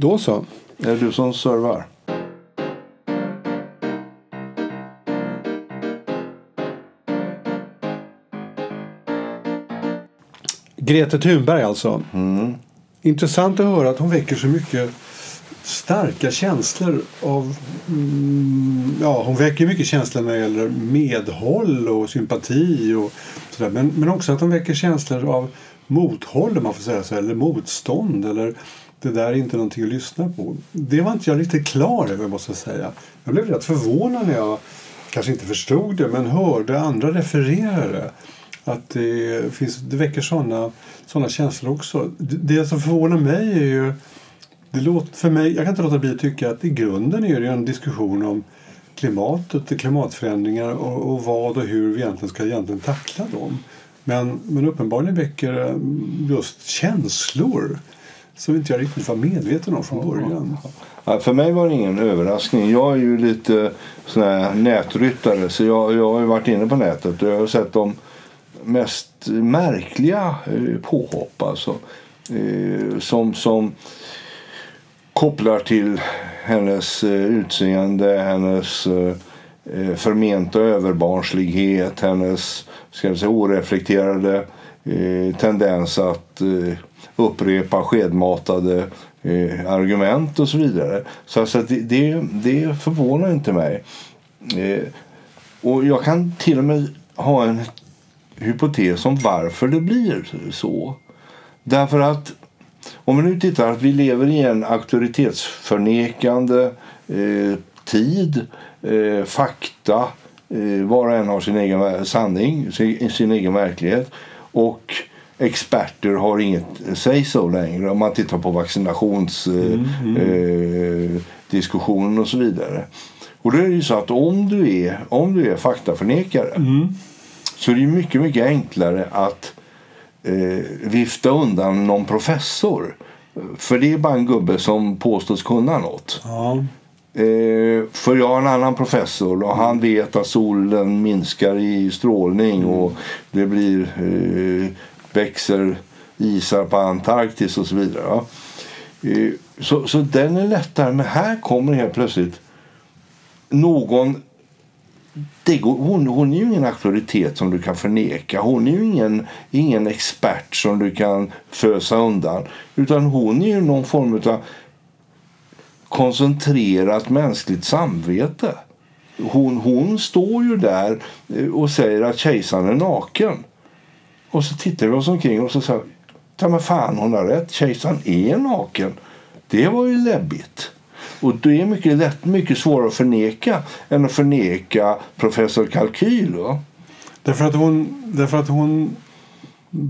Då så. Är det du som servar? Greta Thunberg alltså. Intressant att höra att hon väcker så mycket starka känslor av... Mm, ja, hon väcker mycket känslor när det gäller medhåll och sympati och sådär. Men, men också att hon väcker känslor av mothåll, om man får säga så, eller motstånd. Eller det där är inte någonting att lyssna på. Det var inte jag riktigt klar över, måste jag säga. Jag blev rätt förvånad när jag, kanske inte förstod det, men hörde andra referera det. Att det, finns, det väcker sådana såna känslor också. Det, som förvånar mig är ju... Det låter, för mig, jag kan inte låta bli att tycka att i grunden är det ju en diskussion om klimatet och klimatförändringar och, och vad och hur vi egentligen ska egentligen tackla dem. Men, men uppenbarligen väcker mm, just känslor som inte jag riktigt var medveten om från början. Ja, för mig var det ingen överraskning. Jag är ju lite sån här nätryttare så jag, jag har ju varit inne på nätet och jag har sett de mest märkliga eh, påhopp alltså. Eh, som, som kopplar till hennes eh, utseende, hennes förmenta överbarnslighet, hennes ska jag säga, oreflekterade tendens att upprepa skedmatade eh, argument och så vidare. Så alltså, det, det, det förvånar inte mig. Eh, och jag kan till och med ha en hypotes om varför det blir så. Därför att om vi nu tittar att vi lever i en auktoritetsförnekande eh, tid, eh, fakta, eh, var och en har sin egen sanning, sin, sin egen verklighet och experter har inget say so längre om man tittar på vaccinationsdiskussionen mm, mm. eh, och så vidare. Och då är det ju så att om du är, om du är faktaförnekare Mm. så är det ju mycket, mycket enklare att eh, vifta undan någon professor. För det är bara en gubbe som påstås kunna något. Ja. Eh, för jag har en annan professor och han vet att solen minskar i strålning och det blir eh, växer isar på Antarktis och så vidare. va. Eh, så, så den är lättare. Men här kommer helt plötsligt någon det går, hon, hon är ju ingen auktoritet som du kan förneka. Hon är ju ingen, ingen expert som du kan fösa undan. Utan hon är ju någon form av koncentrerat mänskligt samvete. Hon, hon står ju där eh, och säger att kejsaren är naken. Och så tittade vi oss omkring och så sa ta mig fan hon har rätt. Kejsaren är naken. Det var ju läbbigt. Och det är mycket, lätt, mycket svårare att förneka än att förneka professor Kalkyl. va? Därför att hon, därför att hon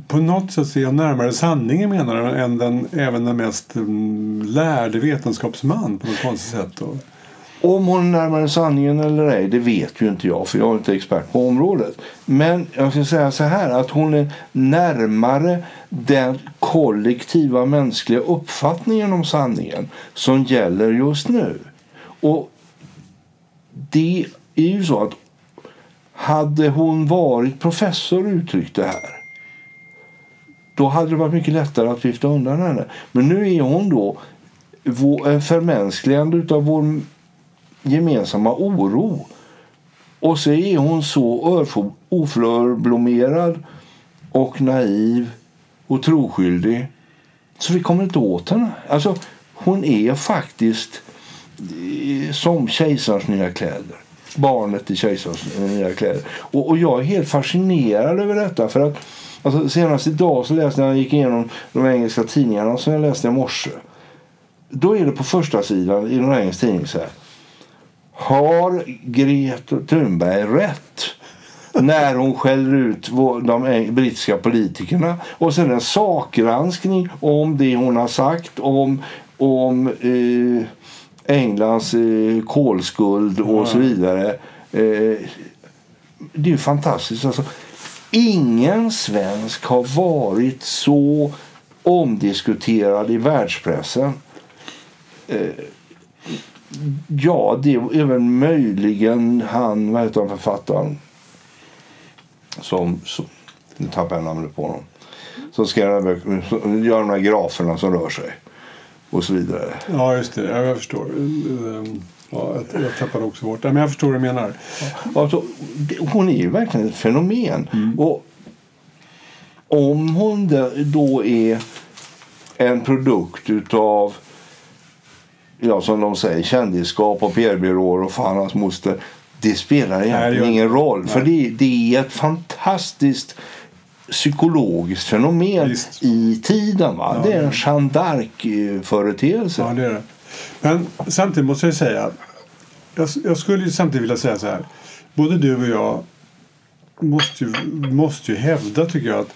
på något sätt ser närmare sanningen menar jag, än den, även den mest mm, lärde vetenskapsman på något konstigt sätt. Då. Om hon är närmare sanningen eller ej, det vet ju inte jag för jag är inte expert på området. Men jag ska säga så här att hon är närmare den kollektiva mänskliga uppfattningen om sanningen som gäller just nu. Och det är ju så att hade hon varit professor och uttryckt det här då hade det varit mycket lättare att vifta undan henne. Men nu är hon då förmänskligande av vår gemensamma oro. Och så är hon så oförblommerad och naiv och troskyldig så vi kommer inte åt henne. Alltså, hon är faktiskt eh, som kejsarens nya kläder. Barnet i kejsarens eh, nya kläder. Och, och jag är helt fascinerad över detta. För att alltså, Senast idag så läste jag, jag gick igenom de engelska tidningarna som jag läste i morse. Då är det på första sidan i någon engelsk tidning så här. Har Greta Thunberg rätt när hon skäller ut de brittiska politikerna? Och sen en sakgranskning om det hon har sagt om, om eh, Englands eh, kolskuld och så vidare. Eh, det är ju fantastiskt. Alltså, ingen svensk har varit så omdiskuterad i världspressen. Eh, ja, det är väl möjligen han, vad heter han, författaren? Som, som nu tappar jag namnet på honom. Som ska göra de här graferna som rör sig. och så vidare. Ja, just det. Ja, jag förstår. Ehm, Ja, jag, tappade också bort. Men jag förstår vad du menar. Alltså, hon är ju verkligen ett fenomen. Och om hon då är en produkt utav ja, som de säger, kändisskap och PR-byråer och fan hans moster. Det spelar egentligen gör- ingen roll. Nej. För det, det är ett fantastiskt psykologiskt fenomen Visst. i tiden. Va? Ja, det är en Jeanne. Ja. Men samtidigt måste jag säga. Jag, jag skulle ju samtidigt vilja säga så här. Både du och jag måste ju, måste ju hävda, tycker jag, att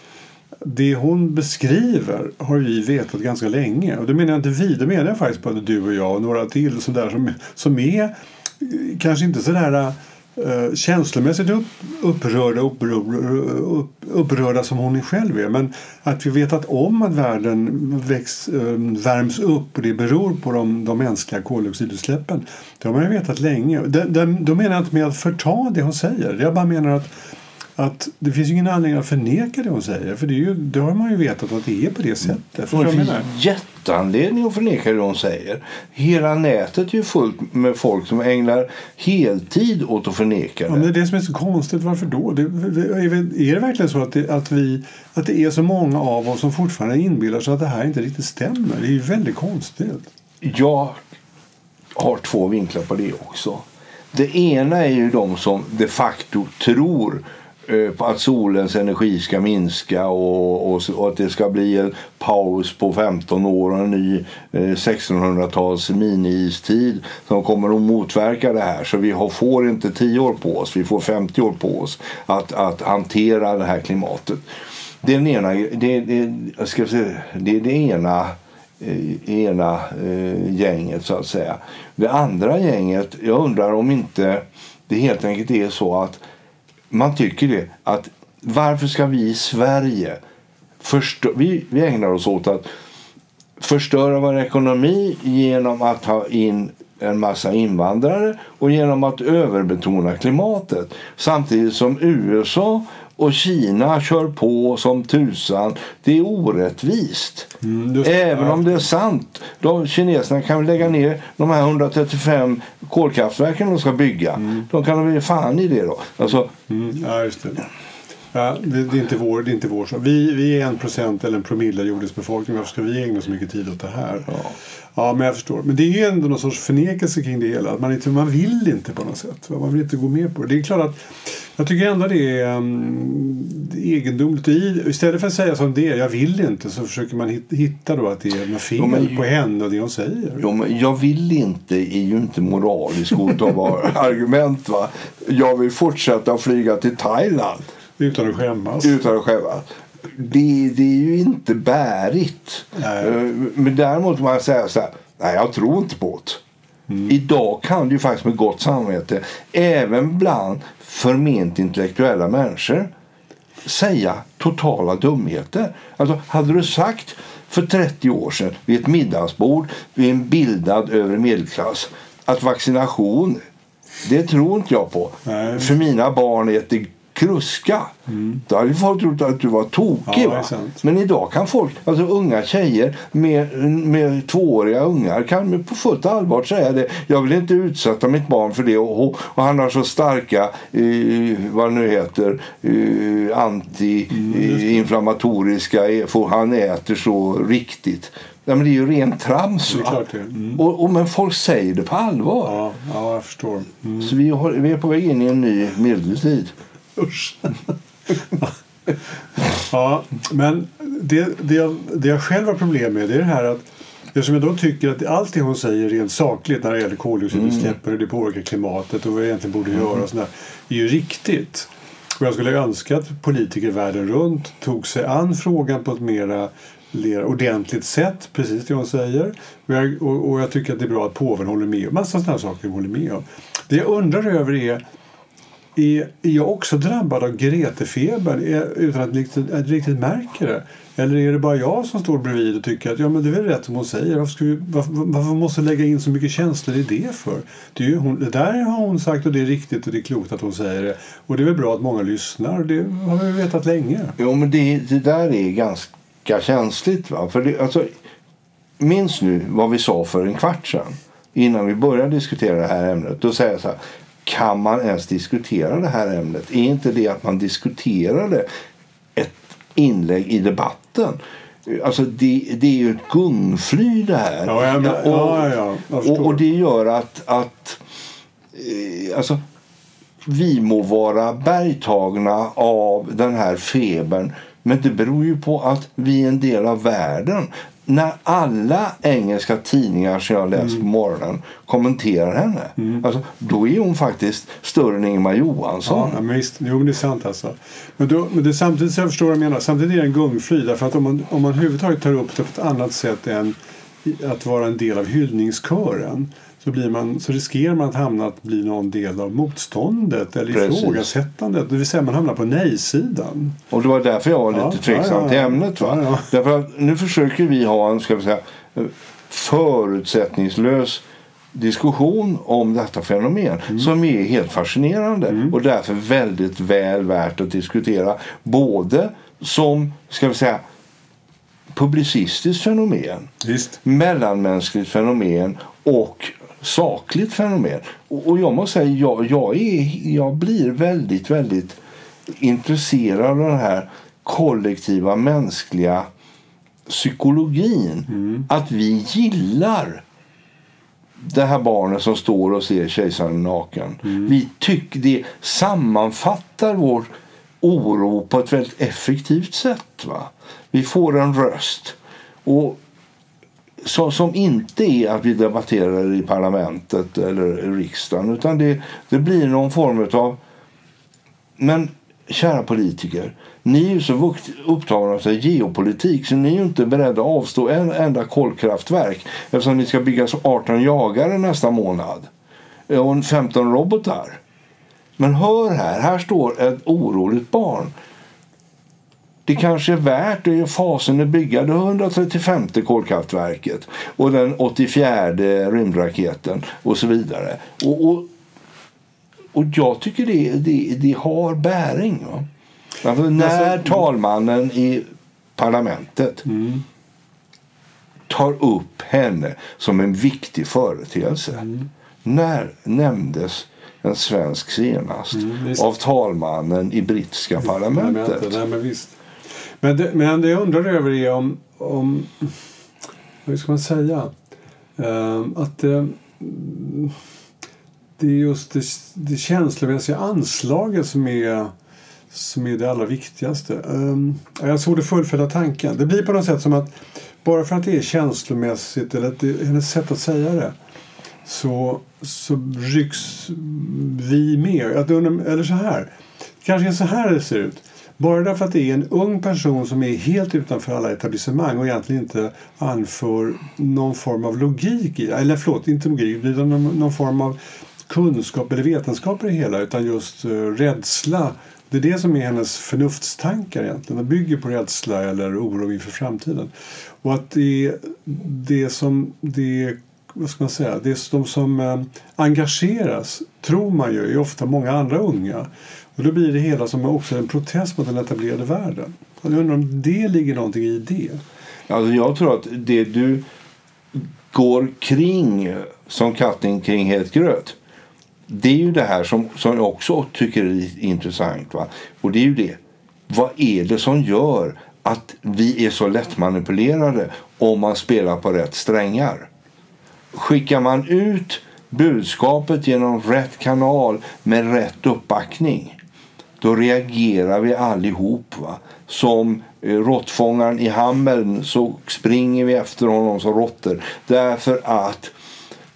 det hon beskriver har vi vetat ganska länge. Och det menar jag inte vi, det menar jag faktiskt både du och jag och några till sådär, som, som är eh, kanske inte sådär uh, känslomässigt upp, upprörda, upprörda, upp, upprörda som hon själv är. Men att vi vetat om att världen väx, eh, värms upp och det beror på de, de mänskliga koldioxidutsläppen. Det har man ju vetat länge. Det, det, då menar jag inte med att förta det hon säger. Jag bara menar att att det finns ingen anledning att förneka det hon säger. För det, är ju, det har man ju vetat att det är på det sättet. Det finns menar? jätteanledning att förneka det hon säger. Hela nätet är ju fullt med folk som ägnar heltid åt att förneka Ja, men det det. är det som är så konstigt. Varför då? Det, det, är, det verkligen så att det, att, vi, att det är så många av oss som fortfarande inbillar sig att det här inte riktigt stämmer? Det är ju väldigt konstigt. Jag har två vinklar på det också. Det ena är ju de som de facto tror Eh, på att solens energi ska minska och, och, och att det ska bli en paus på 15 år och en ny eh, 1600-tals mini-istid som kommer att motverka det här. Så vi har, får inte 10 år på oss, vi får 50 år på oss att, att hantera det här klimatet. Det är den ena, det, det, jag ska säga, det, är det ena eh, ena eh, gänget så att säga. Det andra gänget, jag undrar om inte det helt enkelt är så att man tycker det att varför ska vi i Sverige förstö- vi, vi ägnar oss åt att förstöra vår ekonomi genom att ta in en massa invandrare och genom att överbetona klimatet. Samtidigt som USA och Kina kör på som tusan. Det är orättvist. Mm, just- Även om det är sant. De kineserna kan lägga ner de här 135 kolkraftverken de ska bygga. De kan väl ge fan i det då. Alltså, Mm, ja, just det. Ja, det, det, är inte vår, det är inte vår. Vi, vi är en procent eller en promille av jordens befolkning. Varför ska vi ägna så mycket tid åt det här? Ja. men jag förstår. Men det är ju ändå någon sorts förnekelse kring det hela. Att man, inte, man vill inte på något sätt. Man vill inte gå med på det. Det är klart att jag tycker ändå det är um, egendomligt. I, istället för att säga som det är, jag vill inte, så försöker man hit- hitta då att det är något fel Ja, men- på henne och det hon säger. Ja, men jag vill inte är ju inte moraliskt godtagbara argument. Va? Jag vill fortsätta flyga till Thailand Utan att skämmas. utan att skämmas. Det, det är ju inte bärigt. Nej. Eh, Men däremot kan man säga så här. Nej, jag tror inte på det. Idag kan du ju faktiskt med gott samvete, även bland förment intellektuella människor, säga totala dumheter. Alltså, hade du sagt för 30 år sedan vid ett middagsbord vid en bildad övre medelklass att vaccination, det tror inte jag på. Nej. För mina barn äter kruska. Då hade folk trott att du var tokig. Ja, va? Men idag kan folk, alltså unga tjejer med, med tvååriga ungar kan på fullt allvar säga det. Jag vill inte utsätta mitt barn för det och, och han har så starka, eh, vad nu heter, eh, anti-inflammatoriska, eh, för han äter så riktigt. Ja, men det är ju rent trams. Mm. Och, och, men folk säger det på allvar. Ja, ja, jag förstår. Mm. Så vi, har, vi är på väg in i en ny medeltid. Usch. ja, men det, det, jag, det jag själv har problem med det är det här att Eftersom jag då tycker att allt det hon säger rent sakligt när det gäller koldioxidutsläppen och hur det påverkar klimatet och vad vi egentligen borde göra och sådär, är ju riktigt. Och jag skulle önska att politiker världen runt tog sig an frågan på ett mera mer ordentligt sätt, precis det hon säger. Och jag, och, och jag tycker att det är bra att påven håller med om massa sådana saker hon håller med om. Det jag undrar över är är, är jag också drabbad av Gretefeber utan att riktigt, att riktigt märker det? Eller är det bara jag som står bredvid och tycker att ja, men det är väl rätt som hon säger. Varför, ska vi, varför, varför måste vi lägga in så mycket känslor i det för? Det, är ju hon, det där har hon sagt och det är riktigt och det är klokt att hon säger det. Och det är väl bra att många lyssnar. Det har vi vetat länge. Jo, men det, det där är ganska känsligt. Va? För det, alltså, minns nu vad vi sa för en kvart sedan innan vi började diskutera det här ämnet. Då säger jag så här, kan man ens diskutera det här ämnet? Är inte det att man diskuterade ett inlägg i debatten? Alltså det, det är ju ett gungfly det här. Ja, men, och, ja, ja, och, och det gör att, att eh, alltså, vi må vara bergtagna av den här febern men det beror ju på att vi är en del av världen. När alla engelska tidningar som jag läst på morgonen kommenterar henne alltså, då är hon faktiskt större än Ingemar Johansson. Ja, men visst. Jo, det är sant alltså. Men, då, men det samtidigt så jag förstår vad menar. Samtidigt är det en gungfly. Därför att om man, om man överhuvudtaget tar upp det på ett annat sätt än att vara en del av hyllningskören så, blir man, så riskerar man att hamna att bli någon del av motståndet eller Precis. ifrågasättandet. Det vill säga man hamnar på nej-sidan. Och det var därför jag var lite Ja, tveksam ja, ja. till ämnet. Va? Därför att nu försöker vi ha en ska vi säga, förutsättningslös diskussion om detta fenomen Mm. som är helt fascinerande och därför väldigt väl värt att diskutera både som ska vi säga publicistiskt fenomen Visst. mellanmänskligt fenomen och sakligt fenomen. Och, och jag måste säga, jag, jag, är, jag blir väldigt, väldigt intresserad av den här kollektiva mänskliga psykologin. Att vi gillar det här barnet som står och ser kejsaren naken. Vi tycker det sammanfattar vår oro på ett väldigt effektivt sätt. Va? Vi får en röst. Och så, som inte är att vi debatterar i parlamentet eller i riksdagen utan det, det blir någon form av... Men kära politiker, ni är ju så upptagna av geopolitik så ni är ju inte beredda att avstå en enda kolkraftverk eftersom ni ska bygga 18 jagare nästa månad och 15 robotar. Men hör här, här står ett oroligt barn. Det kanske är värt det i fasen att bygga det 135 kolkraftverket och den 84 rymdraketen och så vidare. Och, och, och jag tycker det, det, det har bäring. Va? Därför när talmannen i parlamentet tar upp henne som en viktig företeelse. När nämndes en svensk senast visst. av talmannen i brittiska parlamentet? Nej, men det, men det jag undrar över är om, om hur ska man säga, uh, att uh, det är just det, det känslomässiga anslaget som är, som är det allra viktigaste. Um, jag såg det fullfölja tanken. Det blir på något sätt som att bara för att det är känslomässigt eller att det är hennes sätt att säga det så, så rycks vi med. Att eller så här. Det kanske är så här det ser ut. Bara därför att det är en ung person som är helt utanför alla etablissemang och egentligen inte anför någon form av logik i eller förlåt, inte logik, utan någon, någon form av kunskap eller vetenskap i det hela utan just uh, rädsla. Det är det som är hennes förnuftstankar egentligen. Det bygger på rädsla eller oro inför framtiden. Och att det är det som det vad ska man säga, det är de som eh, engageras tror man ju är ofta många andra unga. Och då blir det hela som också en protest mot den etablerade världen. Och jag undrar om det ligger någonting i det. Alltså jag tror att det du går kring som katten kring het gröt det är ju det här som, som jag också tycker är intressant. Va? Och det är ju det. Vad är det som gör att vi är så lättmanipulerade om man spelar på rätt strängar? Skickar man ut budskapet genom rätt kanal med rätt uppbackning då reagerar vi allihop. Va? Som eh, råttfångaren i Hameln så springer vi efter honom som råttor. Därför att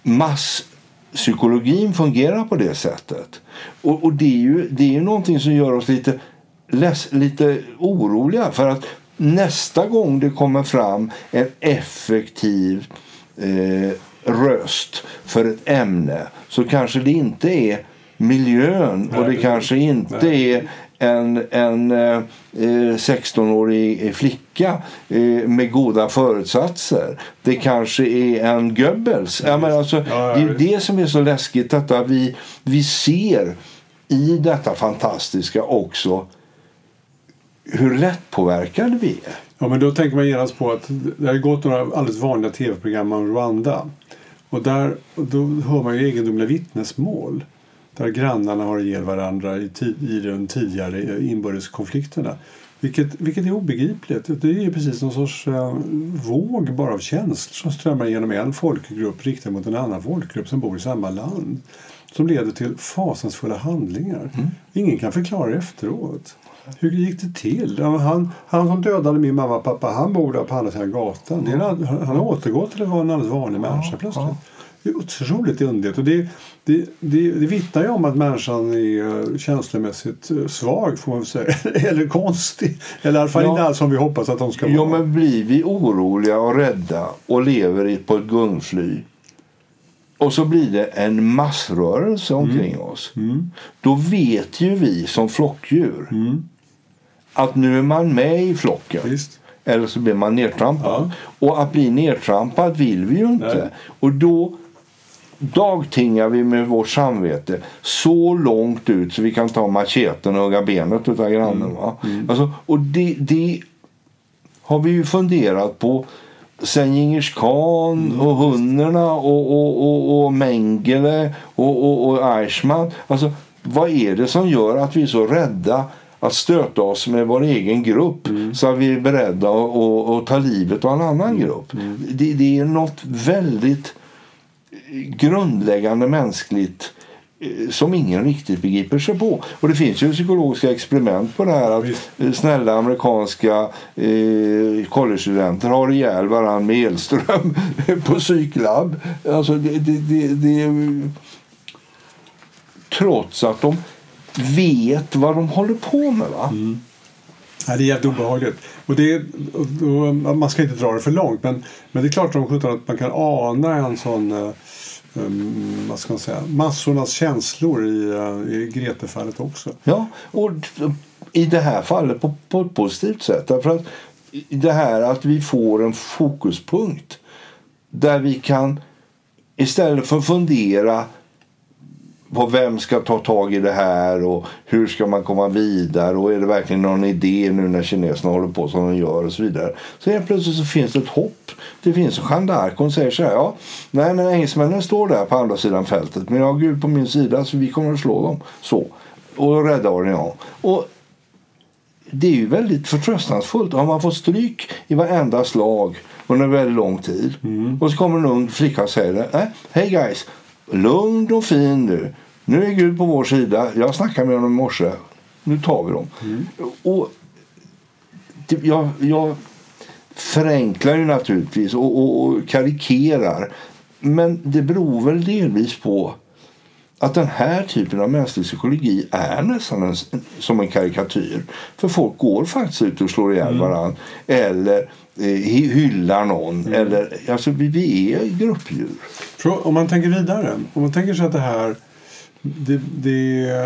masspsykologin fungerar på det sättet. Och, och det är ju det är ju någonting som gör oss lite, less, lite oroliga. För att nästa gång det kommer fram en effektiv eh, röst för ett ämne så kanske det inte är miljön och det kanske inte är en, en eh, 16-årig flicka eh, med goda förutsatser. Det kanske är en Goebbels. Ja, men alltså, det är det som är så läskigt. Detta vi, vi ser i detta fantastiska också hur lättpåverkade vi är. Ja, men då tänker man genast på att det har gått några alldeles vanliga tv-program om Rwanda. Och där, då hör man ju egendomliga vittnesmål. Där grannarna har ihjäl varandra i, i de tidigare inbördeskonflikterna. Vilket, vilket är obegripligt. Det är precis någon sorts uh, våg bara av känslor som strömmar genom en folkgrupp riktad mot en annan folkgrupp som bor i samma land. Som leder till fasansfulla handlingar. Mm. Ingen kan förklara efteråt. Hur gick det till? Han, han som dödade min mamma och pappa han bor där på andra sidan gatan. Mm. Han, han har återgått till att vara en alldeles vanlig människa plötsligt. Det är otroligt underligt. Och det, det, det, det vittnar ju om att människan är känslomässigt eh, svag, får man säga. Eller konstig. Eller i alla fall ja. inte alls som vi hoppas att de ska vara. Ja, men blir vi oroliga och rädda och lever på ett gungfly och så blir det en massrörelse omkring mm. oss. Mm. Då vet ju vi som flockdjur mm. att nu är man med i flocken. Visst. Eller så blir man nedtrampad. Ja. Och att bli nedtrampad vill vi ju inte. Nej. Och då dagtingar vi med vårt samvete så långt ut så vi kan ta macheten och hugga benet av grannen. Mm. Va? Mm. Alltså, och det, det har vi ju funderat på sen Djingis khan mm. och hunnerna och, och, och, och Mengele och, och, och Eichmann. Alltså, vad är det som gör att vi är så rädda att stöta oss med vår egen grupp mm. så att vi är beredda att, att, att ta livet av en annan mm. grupp? Mm. Det, det är något väldigt grundläggande mänskligt eh, som ingen riktigt begriper sig på. Och det finns ju psykologiska experiment på det här att Visst. snälla amerikanska eh, collegestudenter har ihjäl varandra med elström på psyklabb. Alltså det, det, det, det, trots att de vet vad de håller på med. Va? Mm. Ja, det är jävligt obehagligt. Och det, och, och, man ska inte dra det för långt men, men det är klart som att man kan ana en sån uh, um, vad ska man säga, massornas känslor i, uh, i Grete-fallet också. Ja, och i det här fallet på, på ett positivt sätt. Därför att det här att vi får en fokuspunkt där vi kan istället för att fundera på vem ska ta tag i det här och hur ska man komma vidare och är det verkligen någon idé nu när kineserna håller på som de gör och så vidare. Så helt plötsligt så finns det ett hopp. Det finns en Jeanne d'Arc. Hon säger så här. Ja, nej men engelsmännen står där på andra sidan fältet men jag har Gud på min sida så vi kommer att slå dem. Så. Och rädda Orient. Och det är ju väldigt förtröstansfullt. Har man fått stryk i varenda slag under väldigt lång tid mm. och så kommer en ung flicka och säger det. Hej guys, lugn och fin nu. Nu är Gud på vår sida. Jag snackade med honom i morse. Nu tar vi dem. Mm. Och jag, jag förenklar ju naturligtvis och, och, och, karikerar. Men det beror väl delvis på att den här typen av mänsklig psykologi är nästan en, som en karikatyr. För folk går faktiskt ut och slår ihjäl mm. varandra. Eller Eh, hyllar någon. Mm. Eller, alltså, vi, vi är gruppdjur. Om man tänker vidare. Om man tänker sig att det här det, det,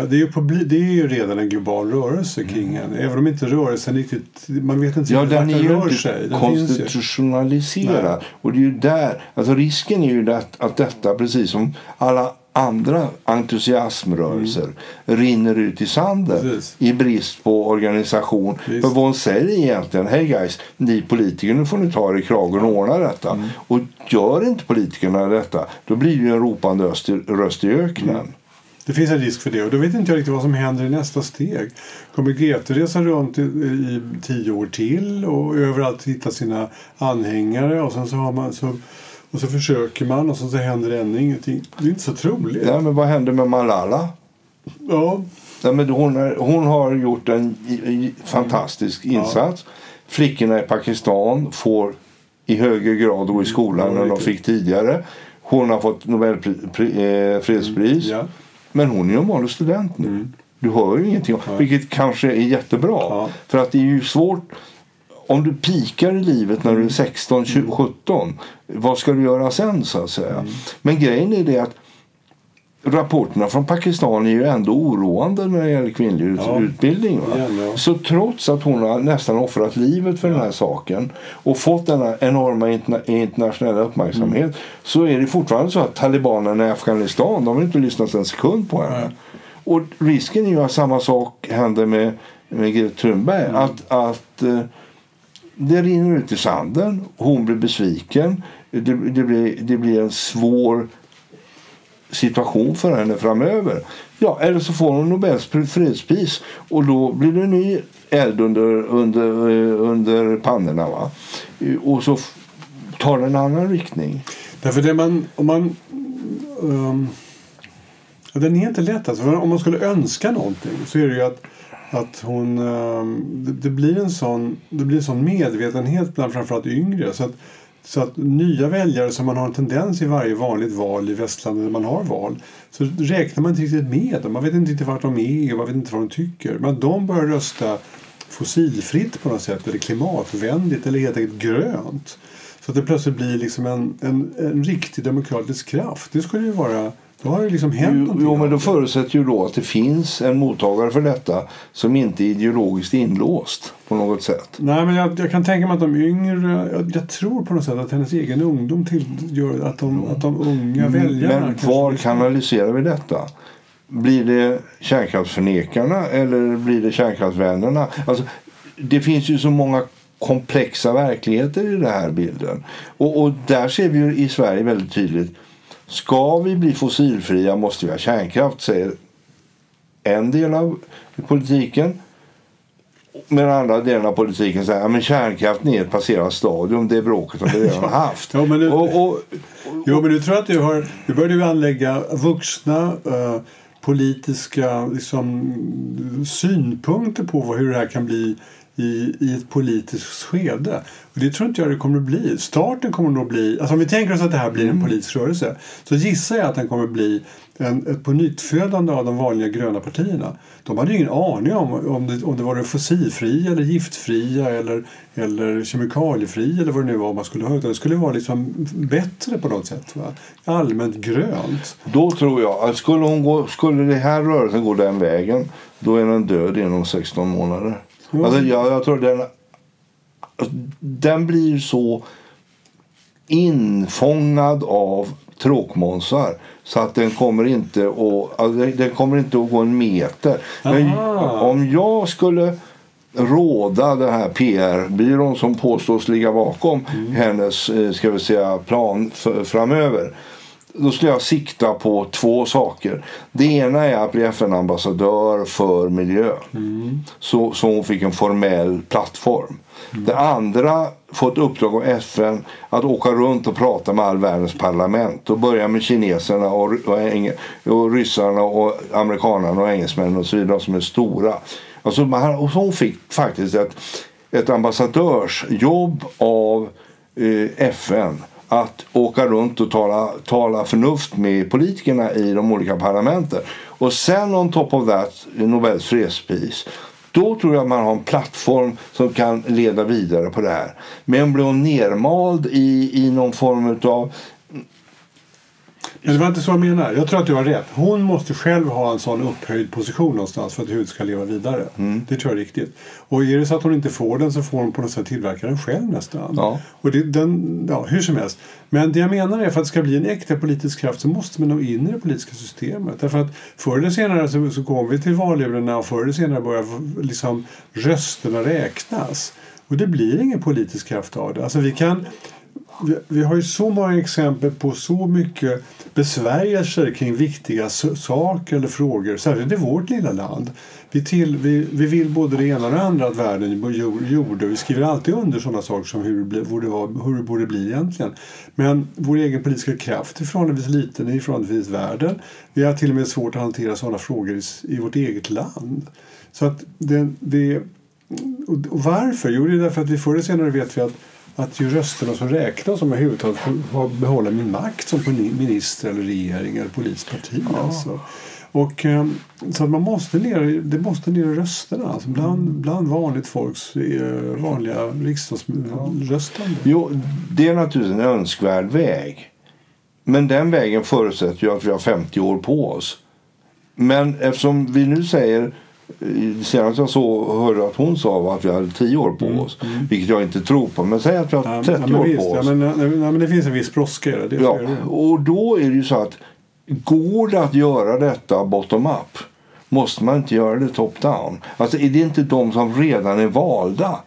det, är ju det är ju redan en global rörelse kring mm. en. Även om inte rörelsen riktigt... Man vet inte ja, den är ju inte sig. konstitutionaliserad. Och det är ju där... Alltså risken är ju att, att detta, precis som alla andra entusiasmrörelser mm. rinner ut i sanden Precis. i brist på organisation. Visst. För vad hon säger egentligen, hej guys, ni politiker nu får ni ta er i kragen och ordna detta. Mm. Och gör inte politikerna detta, då blir det en ropande röst i öknen. Mm. Det finns en risk för det och då vet inte jag riktigt vad som händer i nästa steg. Kommer Grete resa runt i, i tio år till och överallt hitta sina anhängare och sen så har man så och så försöker man och så, så händer det ännu ingenting. Det är inte så troligt. Ja, men vad händer med Malala? Ja. ja men hon, är, hon har gjort en fantastisk insats. Ja. Flickorna i Pakistan får i högre grad gå i skolan mm, än de fick tidigare. Hon har fått Nobelfredspris. Mm, ja. Men hon är ju en vanlig student nu. Mm. Du hör ju ingenting. Ja. Vilket kanske är jättebra. Ja. För att det är ju svårt om du pikar i livet när du är 16, 20, 17, vad ska du göra sen så att säga? Mm. Men grejen är det att rapporterna från Pakistan är ju ändå oroande när det gäller kvinnlig ja. utbildning. Va? Ja, Så trots att hon har nästan offrat livet för ja. den här saken och fått denna enorma interna internationella uppmärksamhet mm. så är det fortfarande så att talibanerna i Afghanistan de har inte lyssnat en sekund på henne. Och risken är ju att samma sak händer med, med Greta Thunberg. Mm. Att, att uh, det rinner ut i sanden. Hon blir besviken. Det, det, blir, det blir en svår situation för henne framöver. Ja, eller så får hon Nobels fredspris och då blir det en ny eld under, under, eh, under pannorna. Va? Eh, och så tar det en annan riktning. Därför det man, om man um, den är inte lätt. Alltså, om man skulle önska någonting så är det ju att, att hon... Ehm, det, det, blir en sån, det blir en sån medvetenhet bland framförallt yngre. Så att, så att nya väljare som man har en tendens i varje vanligt val i västlandet när man har val så räknar man inte riktigt med dem. Man vet inte riktigt vart de är och man vet inte vad de tycker. Men de börjar rösta fossilfritt på något sätt eller klimatvänligt eller helt enkelt grönt. Så att det plötsligt blir liksom en, en, en riktig demokratisk kraft. Det skulle ju vara då har det liksom hänt jo, jo, men då förutsätter ju då att det finns en mottagare för detta som inte är ideologiskt inlåst på något sätt. Nej, men jag, jag kan tänka mig att de yngre, jag, jag, tror på något sätt att hennes egen ungdom till, gör att de, att de unga väljarna... Men var liksom... kanaliserar vi detta? Blir det kärnkraftsförnekarna eller blir det kärnkraftsvännerna? Alltså, det finns ju så många komplexa verkligheter i den här bilden. Och, och där ser vi ju i Sverige väldigt tydligt Ska vi bli fossilfria måste vi ha kärnkraft, säger en del av politiken. Men andra delen av politiken säger att kärnkraften är ett passerat stadium. Det bråket har vi redan haft. ja, men nu, och, och, och, jo, men du tror att du har... Du började anlägga vuxna uh, politiska liksom, synpunkter på hur det här kan bli i, i ett politiskt skede. Och det tror inte jag det kommer att bli. Starten kommer nog bli, alltså om vi tänker oss att det här blir en mm. politisk rörelse så gissar jag att den kommer att bli en, ett pånyttfödande av de vanliga gröna partierna. De hade ju ingen aning om om det, om det var det fossilfria eller giftfria eller, eller kemikaliefria eller vad det nu var man skulle ha. Det skulle vara liksom bättre på något sätt. Va? Allmänt grönt. Då tror jag att skulle, hon gå, skulle det här rörelsen gå den vägen då är den död inom 16 månader. Mm. Alltså, jag, jag tror den, den blir så infångad av tråkmånsar så att den kommer inte att, alltså, den kommer inte att gå en meter. Men om jag skulle råda den här PR-byrån som påstås ligga bakom mm. hennes eh, ska vi säga, plan framöver då skulle jag sikta på två saker. Det ena är att bli FN-ambassadör för miljö. Mm. Så, så hon fick en formell plattform. Mm. Det andra, få ett uppdrag av FN att åka runt och prata med all världens parlament. Och börja med kineserna och, och, och ryssarna och amerikanerna och engelsmännen och så vidare som är stora. Alltså, man, och så hon fick faktiskt ett, ett ambassadörsjobb av eh, FN att åka runt och tala, tala förnuft med politikerna i de olika parlamenten. Och sen on top of that, Nobels fredspris. Då tror jag man har en plattform som kan leda vidare på det här. Men blir hon nermald i, i någon form av men det var inte så jag menar. Jag tror att du har rätt. Hon måste själv ha en sån upphöjd position någonstans för att huvudet ska leva vidare. Mm. Det tror jag är riktigt. Och är det så att hon inte får den så får hon på något sätt tillverka den själv nästan. Ja. Och det, den, ja, hur som helst. Men det jag menar är för att det ska bli en äkta politisk kraft så måste man nå in i det politiska systemet. Därför att förr eller senare så, så kommer vi till valurnorna och förr eller senare börjar liksom rösterna räknas. Och det blir ingen politisk kraft av det. Alltså vi kan vi, vi har ju så många exempel på så mycket besvärjelser kring viktiga saker eller frågor, särskilt i vårt lilla land. Vi, till, vi, vi vill både det ena och det andra att världen gjorde. Vi skriver alltid under sådana saker som hur det, borde vara, hur det borde bli egentligen. Men vår egen politiska kraft är förhållandevis liten i förhållandevis världen. Vi har till och med svårt att hantera sådana frågor i, i vårt eget land. Så att det, det, och varför? Jo, det är därför att vi förr eller senare vet vi att att ju rösterna som räknas om jag överhuvudtaget får behålla min makt som minister eller regering eller politiskt parti. Ja. Alltså. Och, ehm, så att man måste ner, det måste ner i rösterna alltså bland, mm. bland vanligt folks eh, vanliga riksdagsröstande. Jo, det är naturligtvis en önskvärd väg. Men den vägen förutsätter ju att vi har 50 år på oss. Men eftersom vi nu säger Senast jag så hörde att hon sa att vi hade 10 år på mm, oss. Mm. Vilket jag inte tror på. Men säg att vi har 30 ja, år visst, på oss. Ja, men, ja, men det finns en viss brådska det. Ja, och då är det ju så att går det att göra detta bottom up måste man inte göra det top down. Alltså är det inte de som redan är valda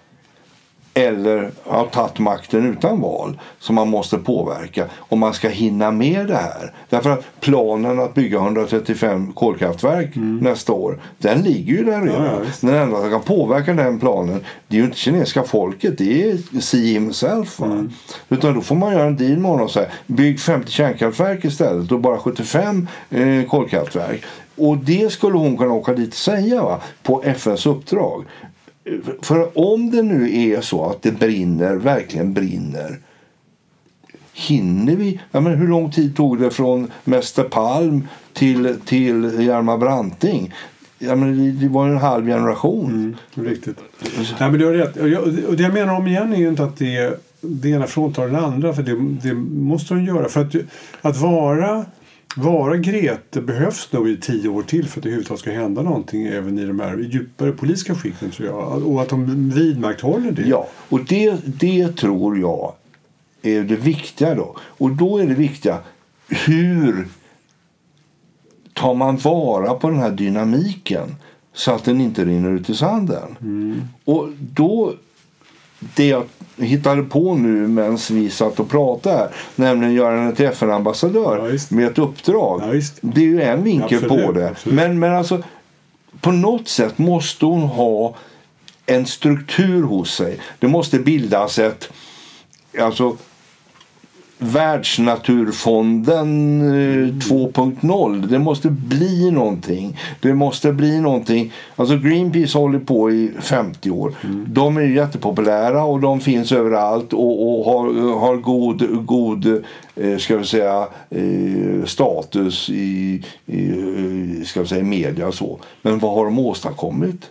eller har tagit makten utan val som man måste påverka om man ska hinna med det här. Därför att planen att bygga 135 kolkraftverk nästa år, den ligger ju där redan. Ja, den enda som kan påverka den planen det är ju inte kinesiska folket, det är Xi himself. Va? Utan då får man göra en deal med honom och säga bygg 50 kärnkraftverk istället och bara 75 eh, kolkraftverk. Och det skulle hon kunna åka dit och säga va? på FNs uppdrag. För om det nu är så att det brinner, verkligen brinner Hinner vi? Ja, men hur lång tid tog det från Mäster Palm till, till Hjalmar Branting? Ja, men det, var en halv generation. Mm, riktigt. Nej, men du har rätt. Och, jag, och det jag menar om igen är ju inte att det, det ena fråntar den andra. För det, det måste de göra. För att, att vara, vara Grete behövs nog i tio år till för att det överhuvudtaget ska hända någonting även i de här djupare politiska skikten tror jag. Och att de vidmakthåller det. Ja, och det, det tror jag är det viktiga då. Och då är det viktiga hur tar man vara på den här dynamiken så att den inte rinner ut i sanden. Och då, det jag hittade på nu medan vi satt och pratade här, nämligen göra henne till FN-ambassadör Ja, med ett uppdrag. Ja, det är ju en vinkel Absolut, på det. absolut. Men, men alltså, på något sätt måste hon ha en struktur hos sig. Det måste bildas ett... Alltså, Världsnaturfonden eh, 2.0. Det måste bli någonting. Det måste bli någonting. Alltså Greenpeace håller på i 50 år. De är ju jättepopulära och de finns överallt och, och har, har god, god eh, ska vi säga, eh, status i, i, ska vi säga, media och så. Men vad har de åstadkommit?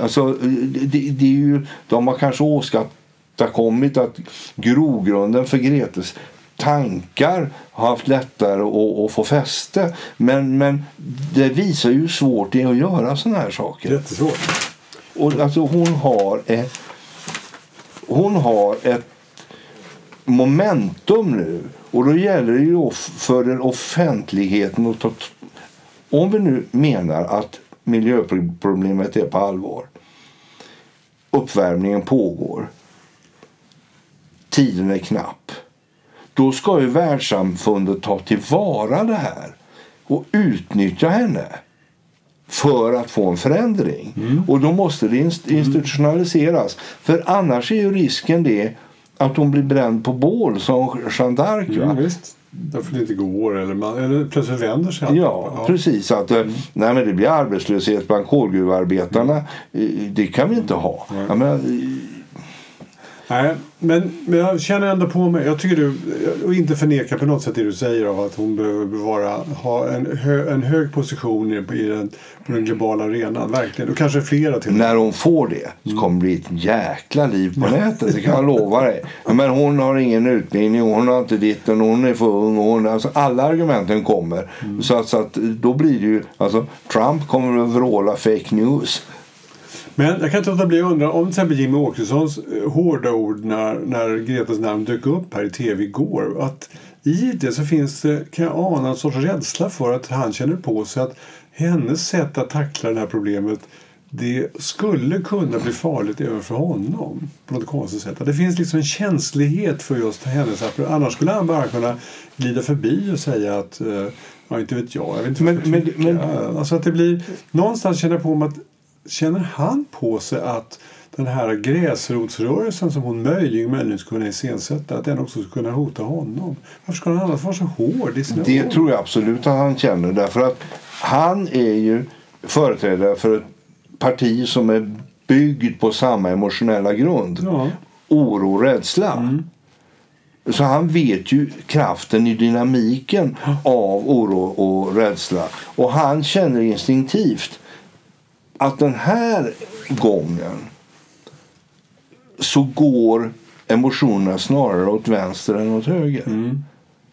Alltså, det, det är ju, de har kanske åstadkommit att grogrunden för Gretes tankar har haft lättare att, att få fäste. Men, men det visar ju hur svårt det är att göra såna här saker. Jättesvårt. Och alltså hon har ett, hon har ett momentum nu. Och då gäller det ju för den offentligheten att ta... Om vi nu menar att miljöproblemet är på allvar. Uppvärmningen pågår. Tiden är knapp. Då ska ju världssamfundet ta tillvara det här och utnyttja henne för att få en förändring. Och då måste det inst- institutionaliseras. För annars är ju risken det att hon blir bränd på bål som Jeanne d'Arc. Mm, visst. Därför det inte går eller, man, eller plötsligt vänder sig allt. Ja, precis. Att, eh, nej, men det blir arbetslöshet bland kolgruvarbetarna. Eh, Det kan vi inte ha. Jag menar, eh, Nej, men, men jag känner ändå på mig, jag tycker du, och inte förneka på något sätt det du säger av att hon behöver bevara, ha en, hö, en hög position i, i den, på den globala arenan, verkligen. Och kanske flera till. när hon får det så kommer det bli ett jäkla liv på nätet. Det kan jag lova dig. Men hon har ingen utbildning, hon har inte ditten, hon är för ung. och Hon, alltså alla argumenten kommer. Så, att, så att då blir det ju, alltså Trump kommer att vråla fake news. Men jag kan inte låta bli att undra om till exempel Jimmy Åkessons eh, hårda ord när, när Gretas namn dök upp här i tv igår. Att I det så finns det, kan jag ana, en sorts rädsla för att han känner på sig att hennes sätt att tackla det här problemet det skulle kunna bli farligt även för honom på något konstigt sätt. Det finns liksom en känslighet för just hennes. Annars skulle han bara kunna glida förbi och säga att eh, ja, inte vet jag, jag vet inte men- men, men- Alltså att det blir, någonstans känner jag på mig att känner han på sig att den här gräsrotsrörelsen som hon möjligen, möjligen skulle kunna iscensätta, att den också skulle kunna hota honom? Varför ska han annars vara så hård i sina Det ord? tror jag absolut att han känner. Därför att han är ju företrädare för ett parti som är byggd på samma emotionella grund. Ja. Oro och rädsla. Så han vet ju kraften i dynamiken av oro och rädsla. Och han känner instinktivt att den här gången så går emotionerna snarare åt vänster än åt höger.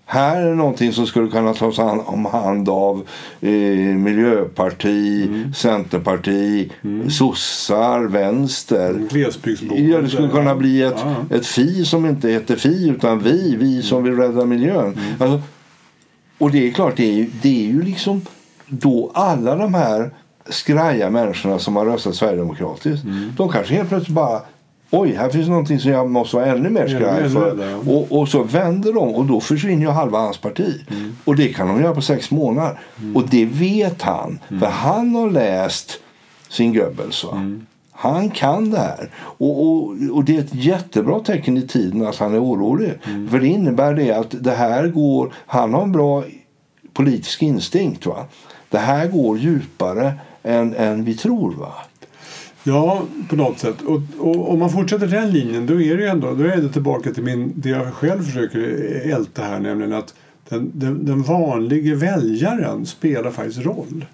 Här är någonting som skulle kunna tas om hand av eh, Miljöparti, Centerparti, sossar, vänster. Glesbygdsboende. Ja, det skulle kunna bli ett, Ja. ett FI som inte heter FI utan vi, vi som vill rädda miljön. Alltså, och det är klart, det är, ju, det är ju liksom då alla de här skraja människorna som har röstat Sverigedemokratiskt. De kanske helt plötsligt bara oj, här finns någonting som jag måste vara ännu mer skraj för. Och, och så vänder de och då försvinner ju halva hans parti. Mm. Och det kan de göra på sex månader. Och det vet han. Mm. För han har läst sin Goebbels. Mm. Han kan det här. Och, och, och det är ett jättebra tecken i tiden att han är orolig. Mm. För det innebär det att det här går... Han har en bra politisk instinkt. Va? Det här går djupare än, än vi tror. Va? Ja, på något sätt. Och, och om man fortsätter den linjen då är det ju ändå, då är det tillbaka till min, det jag själv försöker älta här, nämligen att den, den, den vanliga väljaren spelar faktiskt roll.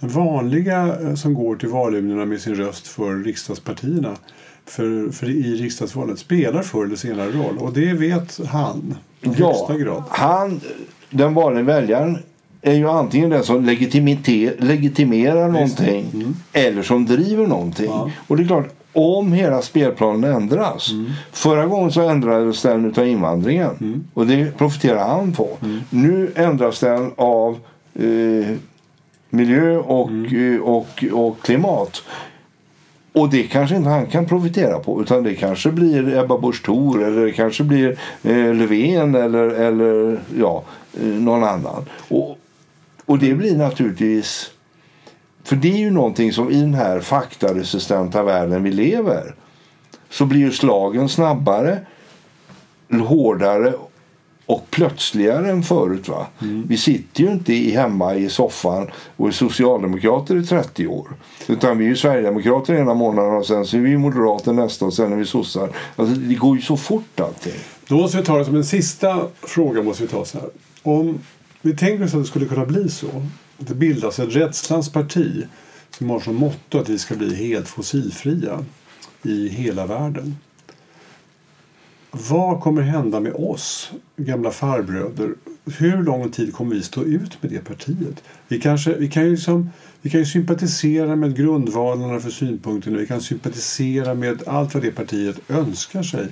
Den vanliga eh, som går till valurnorna med sin röst för riksdagspartierna för, för i riksdagsvalet spelar förr eller senare roll. Och det vet han i högsta grad. han, den vanliga väljaren är ju antingen den som legitimerar någonting eller som driver någonting. Mm. Ja. Och det är klart, om hela spelplanen ändras. Mm. Förra gången så ändrades den av invandringen Mm. och det profiterar han på. Nu ändras den av eh, miljö och, Mm. eh, och, och klimat. Och det kanske inte han kan profitera på utan det kanske blir Ebba Busch Thor eller det kanske blir eh, Löfven eller, eller ja, eh, någon annan. Och, och det blir naturligtvis... För det är ju någonting som i den här faktaresistenta världen vi lever så blir ju slagen snabbare, hårdare och plötsligare än förut. Va? Vi sitter ju inte i, hemma i soffan och är socialdemokrater i 30 år. Utan vi är ju sverigedemokrater ena månaden och sen så är vi moderater nästa och sen är vi sossar. Alltså, det går ju så fort allting. Då måste vi ta det som en sista fråga. måste vi ta så här. Om vi tänker oss att det skulle kunna bli så att det bildas ett rädslans parti som har som motto att vi ska bli helt fossilfria i hela världen. Vad kommer hända med oss, gamla farbröder? Hur lång tid kommer vi stå ut med det partiet? Vi, kanske, vi, kan, ju liksom, vi kan ju sympatisera med grundvalarna för synpunkterna. Vi kan sympatisera med allt vad det partiet önskar sig.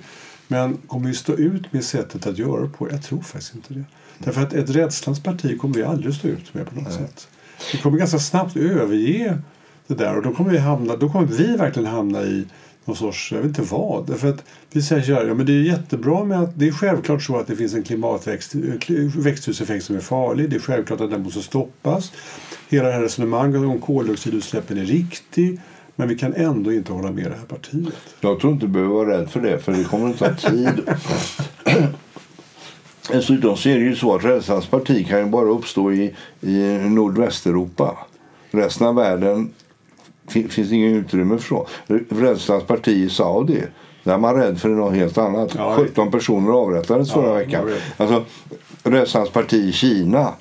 Men kommer vi stå ut med sättet att göra det på? Jag tror faktiskt inte det. Därför att ett rädslans parti kommer vi aldrig stå ut med på något sätt. Vi kommer ganska snabbt överge det där och då kommer vi, hamna, då kommer vi verkligen hamna i någon sorts, jag vet inte vad. Därför att vi säger så här, ja men det är jättebra med att det är självklart så att det finns en klimatväxthuseffekt som är farlig. Det är självklart att den måste stoppas. Hela det här resonemanget om koldioxidutsläppen är riktig. Men vi kan ändå inte hålla med det här partiet. Jag tror inte du behöver vara rädd för det, för det kommer att ta tid. Dessutom så är det ju så att Rädslans parti kan ju bara uppstå i, i nordvästeuropa. Resten av världen fin- finns ingen utrymme för. Rädslans parti i Saudi, där är man rädd för något helt annat. Ja, 17 personer avrättades Ja, förra veckan. Alltså, Rädslans parti i Kina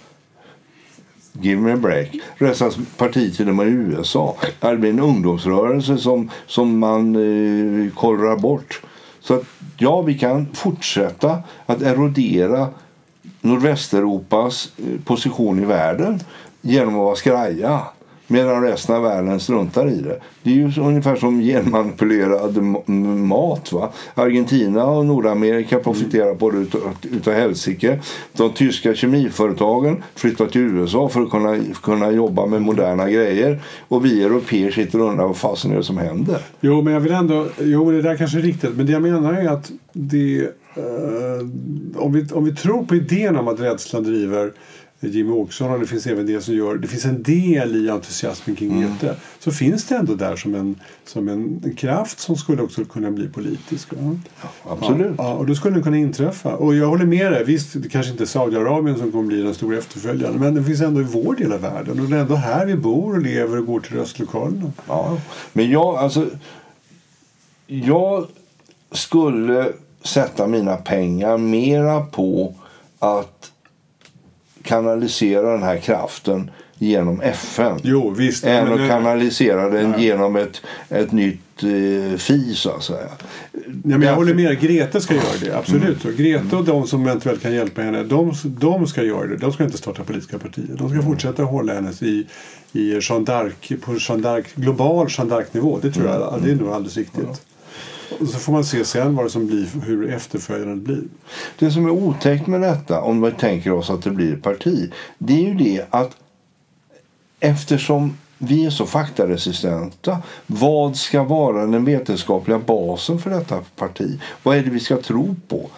Give me a break. Rädslans parti till och med i USA. Det blir en ungdomsrörelse som, som man eh, kollrar bort. Så att, ja, vi kan fortsätta att erodera nordvästeuropas eh, position i världen genom att vara skraja. Medan resten av världen struntar i det. Det är ju ungefär som genmanipulerad mat. Va? Argentina och Nordamerika profiterar på det utav, utav helsike. De tyska kemiföretagen flyttar till USA för att kunna, kunna jobba med moderna grejer. Och vi europeer sitter och undrar vad fasen är det som händer. Jo, men jag vill ändå... Jo, det där kanske är riktigt. Men det jag menar är att det... Eh, om, vi, om vi tror på idén om att rädslan driver Jimmy Åkesson och det finns även det som gör... Det finns en del i entusiasmen kring Mm. Så finns det ändå där som en, som en, en kraft som skulle också kunna bli politisk. Va? Absolut. Ja, ja, och då skulle det kunna inträffa. Och jag håller med dig. Visst, det kanske inte är Saudiarabien som kommer bli den stora efterföljaren. Men det finns ändå i vår del av världen. Och det är ändå här vi bor och lever och går till röstlokalerna. Ja. Men jag, alltså, jag skulle sätta mina pengar mera på att kanalisera den här kraften genom FN. Jo, visst. än att kanalisera den Nej. genom ett, ett nytt eh, FI, så att säga. Ja, men jag håller med dig. Grete ska göra det. Absolut. Mm. Så Grete och de som eventuellt kan hjälpa henne, de, de ska göra det. De ska inte starta politiska partier. De ska Mm. fortsätta hålla henne i, i d'Arc, på d'Arc, global Jeanne d'Arc-nivå. Det tror jag Mm. det är nog alldeles riktigt. Och så får man se sen vad det som blir, hur efterföljande blir. Det som är otäckt med detta, om vi tänker oss att det blir parti, det är ju det att eftersom vi är så faktaresistenta. Vad ska vara den vetenskapliga basen för detta parti? Vad är det vi ska tro på?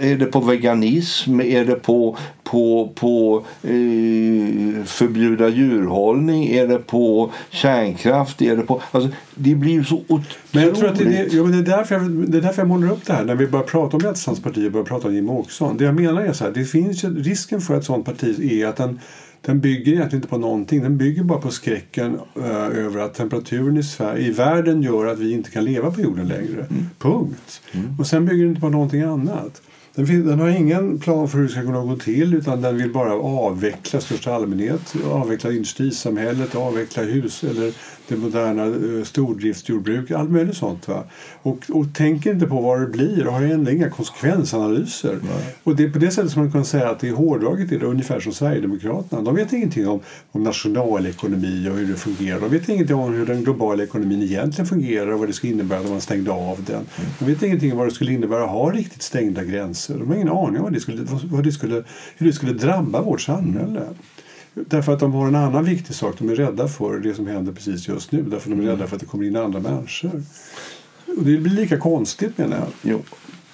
Är det på veganism? Är det på, på, på eh, förbjuda djurhållning? Är det på kärnkraft? Är det, på, alltså, det blir ju så otroligt... Men jag tror att det, är, ja, men det, är därför jag, det är därför jag målar upp det här. När vi börjar prata om Rättsstatspartiet och börjar prata om Jimmie Åkesson. Det jag menar är så här, det finns ju, risken för ett sånt parti är att den den bygger egentligen inte på någonting. Den bygger bara på skräcken uh, över att temperaturen i, Sverige, i världen gör att vi inte kan leva på jorden längre. Mm. Punkt. Mm. Och sen bygger den inte på någonting annat. Den, finns, den, har ingen plan för hur det ska kunna gå till utan den vill bara avveckla största allmänhet. Avveckla industrisamhället, avveckla hus eller det moderna eh, stordriftsjordbruket, allt möjligt sånt. Va? Och, och tänker inte på vad det blir och har egentligen inga konsekvensanalyser. Nej. Och det är på det sättet som man kan säga att det är hårdraget är det ungefär som Sverigedemokraterna. De vet ingenting om, om nationalekonomi och hur det fungerar. De vet ingenting om hur den globala ekonomin egentligen fungerar och vad det skulle innebära om man stängde av den. De vet ingenting om vad det skulle innebära att ha riktigt stängda gränser. De har ingen aning om vad det skulle, vad det skulle, hur det skulle drabba vårt samhälle. Därför att de har en annan viktig sak. De är rädda för det som händer precis just nu. Därför de är rädda för att det kommer in andra människor. Och det blir lika konstigt menar jag. Jo.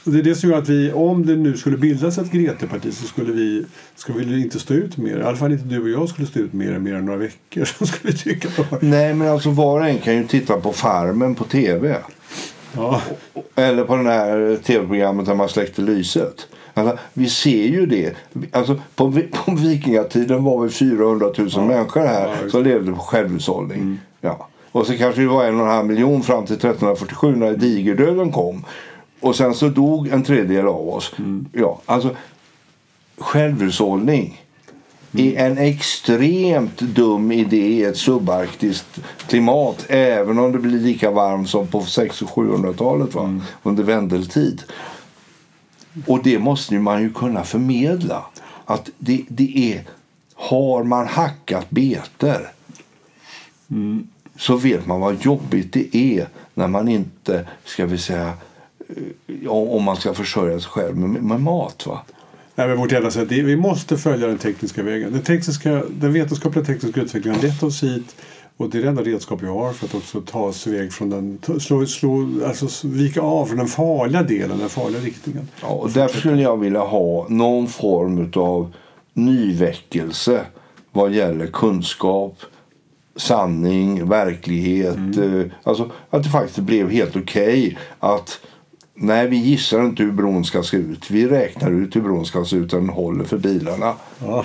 Och det är det som gör att vi, om det nu skulle bildas ett Grete-parti så skulle vi, skulle vi inte stå ut mer. I alla fall inte du och jag skulle stå ut mer än mer än några veckor. Så skulle vi tycka Nej men alltså var och en kan ju titta på Farmen på tv. Ja. Eller på det här tv-programmet där man släckte lyset. Alltså, vi ser ju det. Alltså, på, på vikingatiden var vi 400 000 ja. människor här ja, som levde på självhushållning. Mm. Ja. Och så kanske vi var en och en halv miljon fram till 1347 när digerdöden kom. Och sen så dog en tredjedel av oss. Mm. Ja, alltså, självhushållning. Är en extremt dum idé i ett subarktiskt klimat även om det blir lika varmt som på 600 och 700-talet mm. under vändeltid. Och det måste man ju kunna förmedla. Att det, det är, har man hackat beter mm. så vet man vad jobbigt det är när man inte, ska vi säga, eh, om man ska försörja sig själv med, med mat. Va? Nej, vårt jävla sätt, vi måste följa den tekniska vägen. Den, tekniska, den vetenskapliga tekniska utvecklingen har lett oss hit och det är det enda redskap vi har för att också ta oss iväg från den, slå, slå, alltså vika av från den farliga delen, den farliga riktningen. Ja, och därför skulle jag vilja ha någon form av nyväckelse vad gäller kunskap, sanning, verklighet. Mm. Eh, alltså att det faktiskt blev helt okej okay att Nej, vi gissar inte hur bron ska se ut. Vi räknar ut hur bron ska se ut den håller för bilarna. Ja.